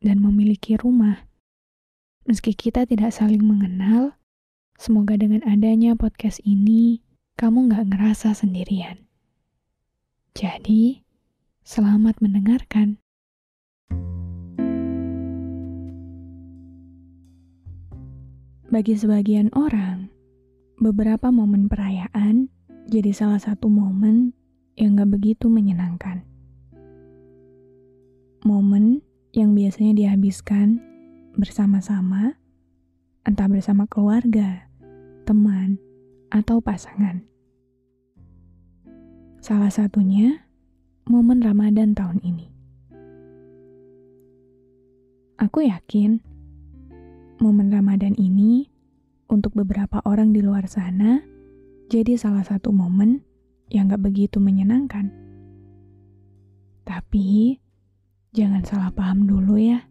dan memiliki rumah. Meski kita tidak saling mengenal, semoga dengan adanya podcast ini, kamu gak ngerasa sendirian. Jadi, selamat mendengarkan. Bagi sebagian orang, beberapa momen perayaan jadi salah satu momen yang gak begitu menyenangkan. Momen yang biasanya dihabiskan bersama-sama, entah bersama keluarga, teman, atau pasangan. Salah satunya momen Ramadan tahun ini. Aku yakin momen Ramadan ini untuk beberapa orang di luar sana jadi salah satu momen yang gak begitu menyenangkan. Tapi, jangan salah paham dulu ya.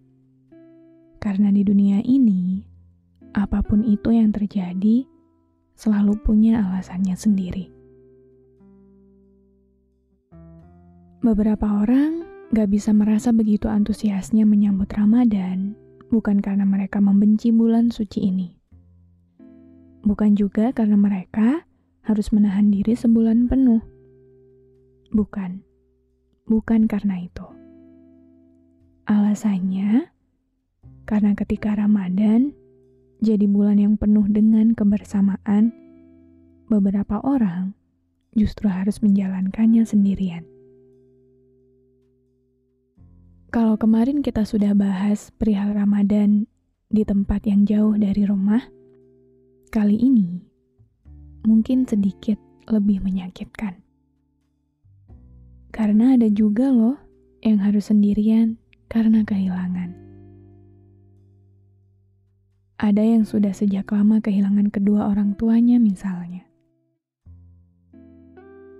Karena di dunia ini, apa pun itu yang terjadi, selalu punya alasannya sendiri. Beberapa orang gak bisa merasa begitu antusiasnya menyambut Ramadan bukan karena mereka membenci bulan suci ini. Bukan juga karena mereka harus menahan diri sebulan penuh. Bukan. Bukan karena itu. Alasannya, karena ketika Ramadan jadi bulan yang penuh dengan kebersamaan, beberapa orang justru harus menjalankannya sendirian. Kalau kemarin kita sudah bahas perihal Ramadan di tempat yang jauh dari rumah, kali ini mungkin sedikit lebih menyakitkan. Karena ada juga loh yang harus sendirian karena kehilangan. Ada yang sudah sejak lama kehilangan kedua orang tuanya misalnya.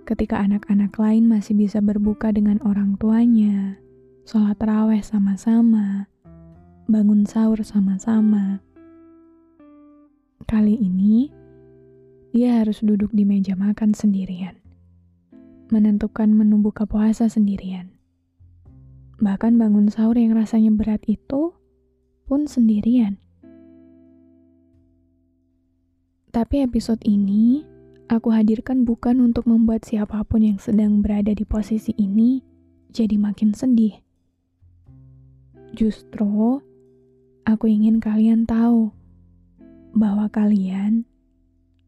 Ketika anak-anak lain masih bisa berbuka dengan orang tuanya, sholat raweh sama-sama, bangun sahur sama-sama. Kali ini, dia harus duduk di meja makan sendirian, menentukan menu buka puasa sendirian. Bahkan bangun sahur yang rasanya berat itu pun sendirian. Tapi episode ini aku hadirkan bukan untuk membuat siapa pun yang sedang berada di posisi ini jadi makin sedih Justru, aku ingin kalian tahu bahwa kalian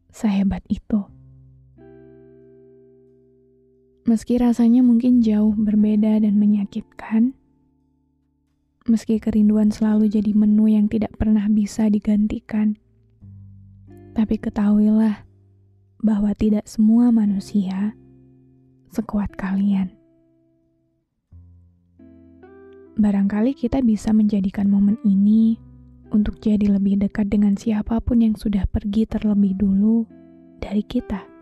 sehebat itu. Meski rasanya mungkin jauh berbeda dan menyakitkan, meski kerinduan selalu jadi menu yang tidak pernah bisa digantikan, tapi ketahuilah bahwa tidak semua manusia sekuat kalian. Barangkali kita bisa menjadikan momen ini untuk jadi lebih dekat dengan siapa pun yang sudah pergi terlebih dulu dari kita.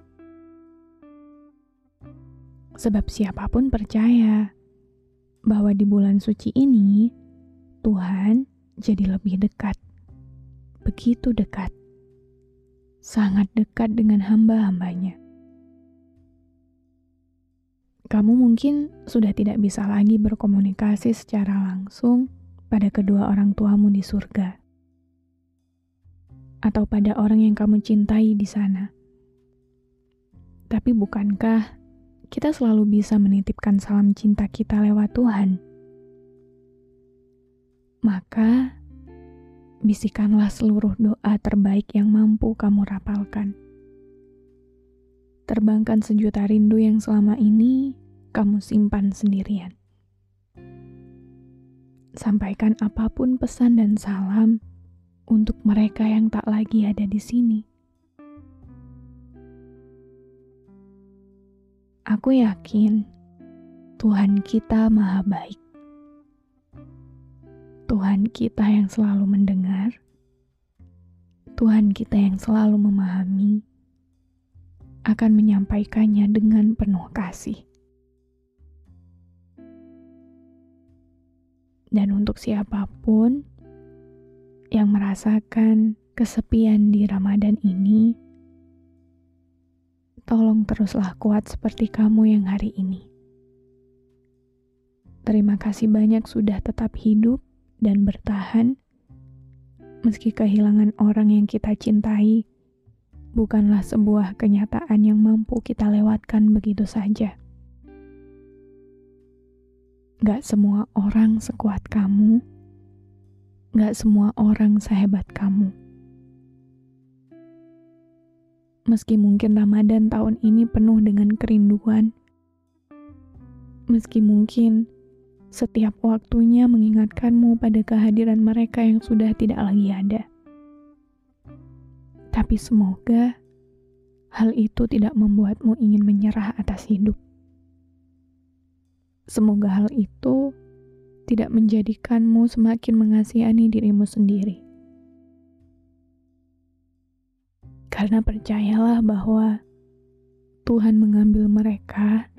Sebab siapa pun percaya bahwa di bulan suci ini Tuhan jadi lebih dekat. Begitu dekat. Sangat dekat dengan hamba-hambanya kamu mungkin sudah tidak bisa lagi berkomunikasi secara langsung pada kedua orang tuamu di surga, atau pada orang yang kamu cintai di sana. Tapi, bukankah kita selalu bisa menitipkan salam cinta kita lewat Tuhan Maka, bisikanlah seluruh doa terbaik yang mampu kamu rapalkan. Terbangkan sejuta rindu yang selama ini kamu simpan sendirian. Sampaikan apa pun pesan dan salam untuk mereka yang tak lagi ada di sini. Aku yakin Tuhan kita Maha Baik. Tuhan kita yang selalu mendengar, Tuhan kita yang selalu memahami, akan menyampaikannya dengan penuh kasih. Dan untuk siapa pun yang merasakan kesepian di Ramadan ini, tolong teruslah kuat seperti kamu yang hari ini. Terima kasih banyak sudah tetap hidup dan bertahan, meski kehilangan orang yang kita cintai bukanlah sebuah kenyataan yang mampu kita lewatkan begitu saja. Gak semua orang sekuat kamu, gak semua orang sehebat kamu. Meski mungkin Ramadan tahun ini penuh dengan kerinduan, meski mungkin setiap waktunya mengingatkanmu pada kehadiran mereka yang sudah tidak lagi ada. Tapi semoga hal itu tidak membuatmu ingin menyerah atas hidup. Semoga hal itu tidak menjadikanmu semakin mengasihani dirimu sendiri. Karena percayalah bahwa Tuhan mengambil mereka,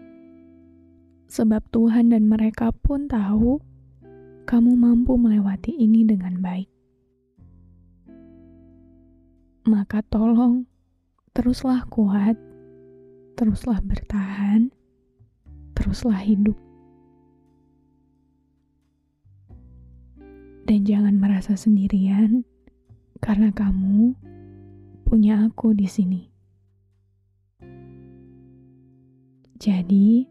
sebab Tuhan dan mereka pun tahu kamu mampu melewati ini dengan baik. Maka tolong, teruslah kuat, teruslah bertahan, teruslah hidup. Dan jangan merasa sendirian, karena kamu punya aku di sini. Jadi,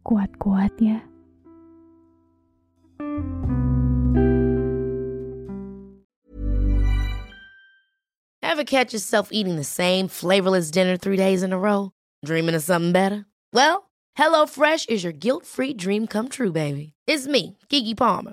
kuat-kuat ya. Ever catch yourself eating the same flavorless dinner three days in a row? Dreaming of something better? Well, HelloFresh is your guilt-free dream come true, baby. It's me, Kiki Palmer.